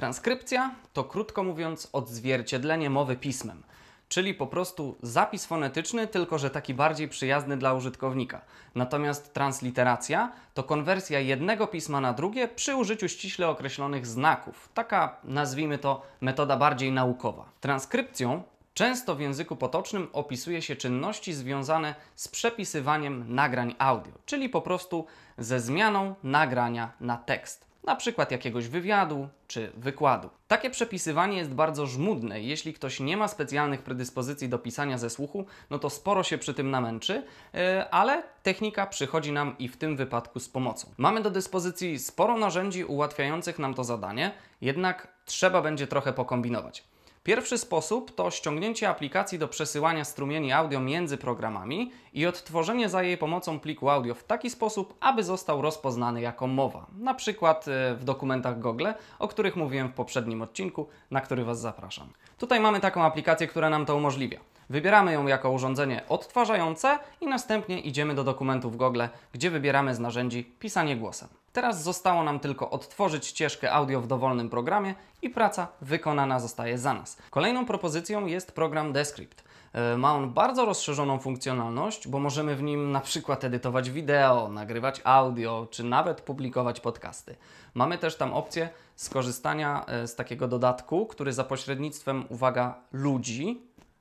Transkrypcja to krótko mówiąc odzwierciedlenie mowy pismem, czyli po prostu zapis fonetyczny, tylko że taki bardziej przyjazny dla użytkownika. Natomiast transliteracja to konwersja jednego pisma na drugie przy użyciu ściśle określonych znaków. Taka, nazwijmy to, metoda bardziej naukowa. Transkrypcją Często w języku potocznym opisuje się czynności związane z przepisywaniem nagrań audio, czyli po prostu ze zmianą nagrania na tekst, na przykład jakiegoś wywiadu czy wykładu. Takie przepisywanie jest bardzo żmudne jeśli ktoś nie ma specjalnych predyspozycji do pisania ze słuchu, no to sporo się przy tym namęczy, yy, ale technika przychodzi nam i w tym wypadku z pomocą. Mamy do dyspozycji sporo narzędzi ułatwiających nam to zadanie, jednak trzeba będzie trochę pokombinować. Pierwszy sposób to ściągnięcie aplikacji do przesyłania strumieni audio między programami i odtworzenie za jej pomocą pliku audio w taki sposób, aby został rozpoznany jako mowa. Na przykład e, w dokumentach Google, o których mówiłem w poprzednim odcinku, na który Was zapraszam. Tutaj mamy taką aplikację, która nam to umożliwia. Wybieramy ją jako urządzenie odtwarzające i następnie idziemy do dokumentów Google, gdzie wybieramy z narzędzi pisanie głosem. Teraz zostało nam tylko odtworzyć ścieżkę audio w dowolnym programie i praca wykonana zostaje za nas. Kolejną propozycją jest program Descript. E, ma on bardzo rozszerzoną funkcjonalność, bo możemy w nim na przykład edytować wideo, nagrywać audio, czy nawet publikować podcasty. Mamy też tam opcję skorzystania e, z takiego dodatku, który za pośrednictwem, uwaga, ludzi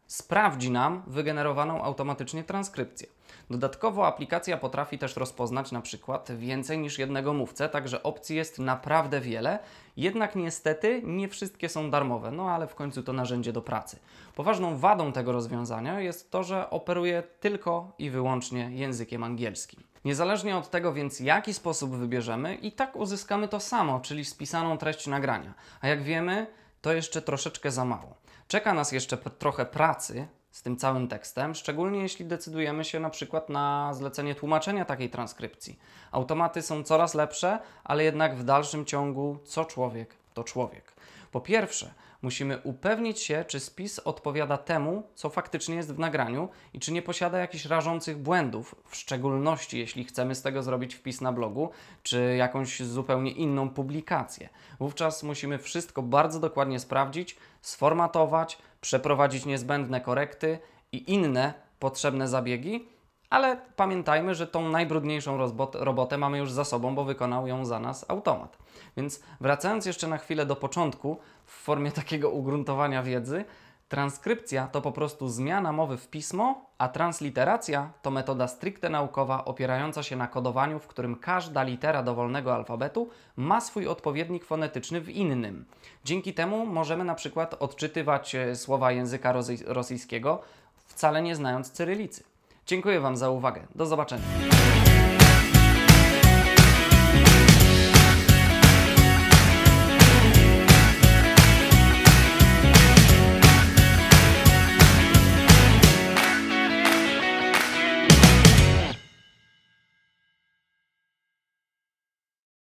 sprawdzi nam wygenerowaną automatycznie transkrypcję. Dodatkowo aplikacja potrafi też rozpoznać na przykład więcej niż jednego mówcę, także opcji jest naprawdę wiele, jednak niestety nie wszystkie są darmowe, no ale w końcu to narzędzie do pracy. Poważną wadą tego rozwiązania jest to, że operuje tylko i wyłącznie językiem angielskim. Niezależnie od tego więc, jaki sposób wybierzemy, i tak uzyskamy to samo, czyli spisaną treść nagrania. A jak wiemy, to jeszcze troszeczkę za mało. Czeka nas jeszcze trochę pracy z tym całym tekstem, szczególnie jeśli decydujemy się na przykład na zlecenie tłumaczenia takiej transkrypcji. Automaty są coraz lepsze, ale jednak w dalszym ciągu co człowiek to człowiek. Po pierwsze, musimy upewnić się, czy spis odpowiada temu, co faktycznie jest w nagraniu i czy nie posiada jakichś rażących błędów, w szczególności jeśli chcemy z tego zrobić wpis na blogu, czy jakąś zupełnie inną publikację. Wówczas musimy wszystko bardzo dokładnie sprawdzić, sformatować, przeprowadzić niezbędne korekty i inne potrzebne zabiegi, ale pamiętajmy, że tą najbrudniejszą robotę mamy już za sobą, bo wykonał ją za nas automat. Więc wracając jeszcze na chwilę do początku, w formie takiego ugruntowania wiedzy, transkrypcja to po prostu zmiana mowy w pismo, a transliteracja to metoda stricte naukowa opierająca się na kodowaniu, w którym każda litera dowolnego alfabetu ma swój odpowiednik fonetyczny w innym. Dzięki temu możemy na przykład odczytywać e, słowa języka rosyjskiego, wcale nie znając cyrylicy. Dziękuję Wam za uwagę. Do zobaczenia.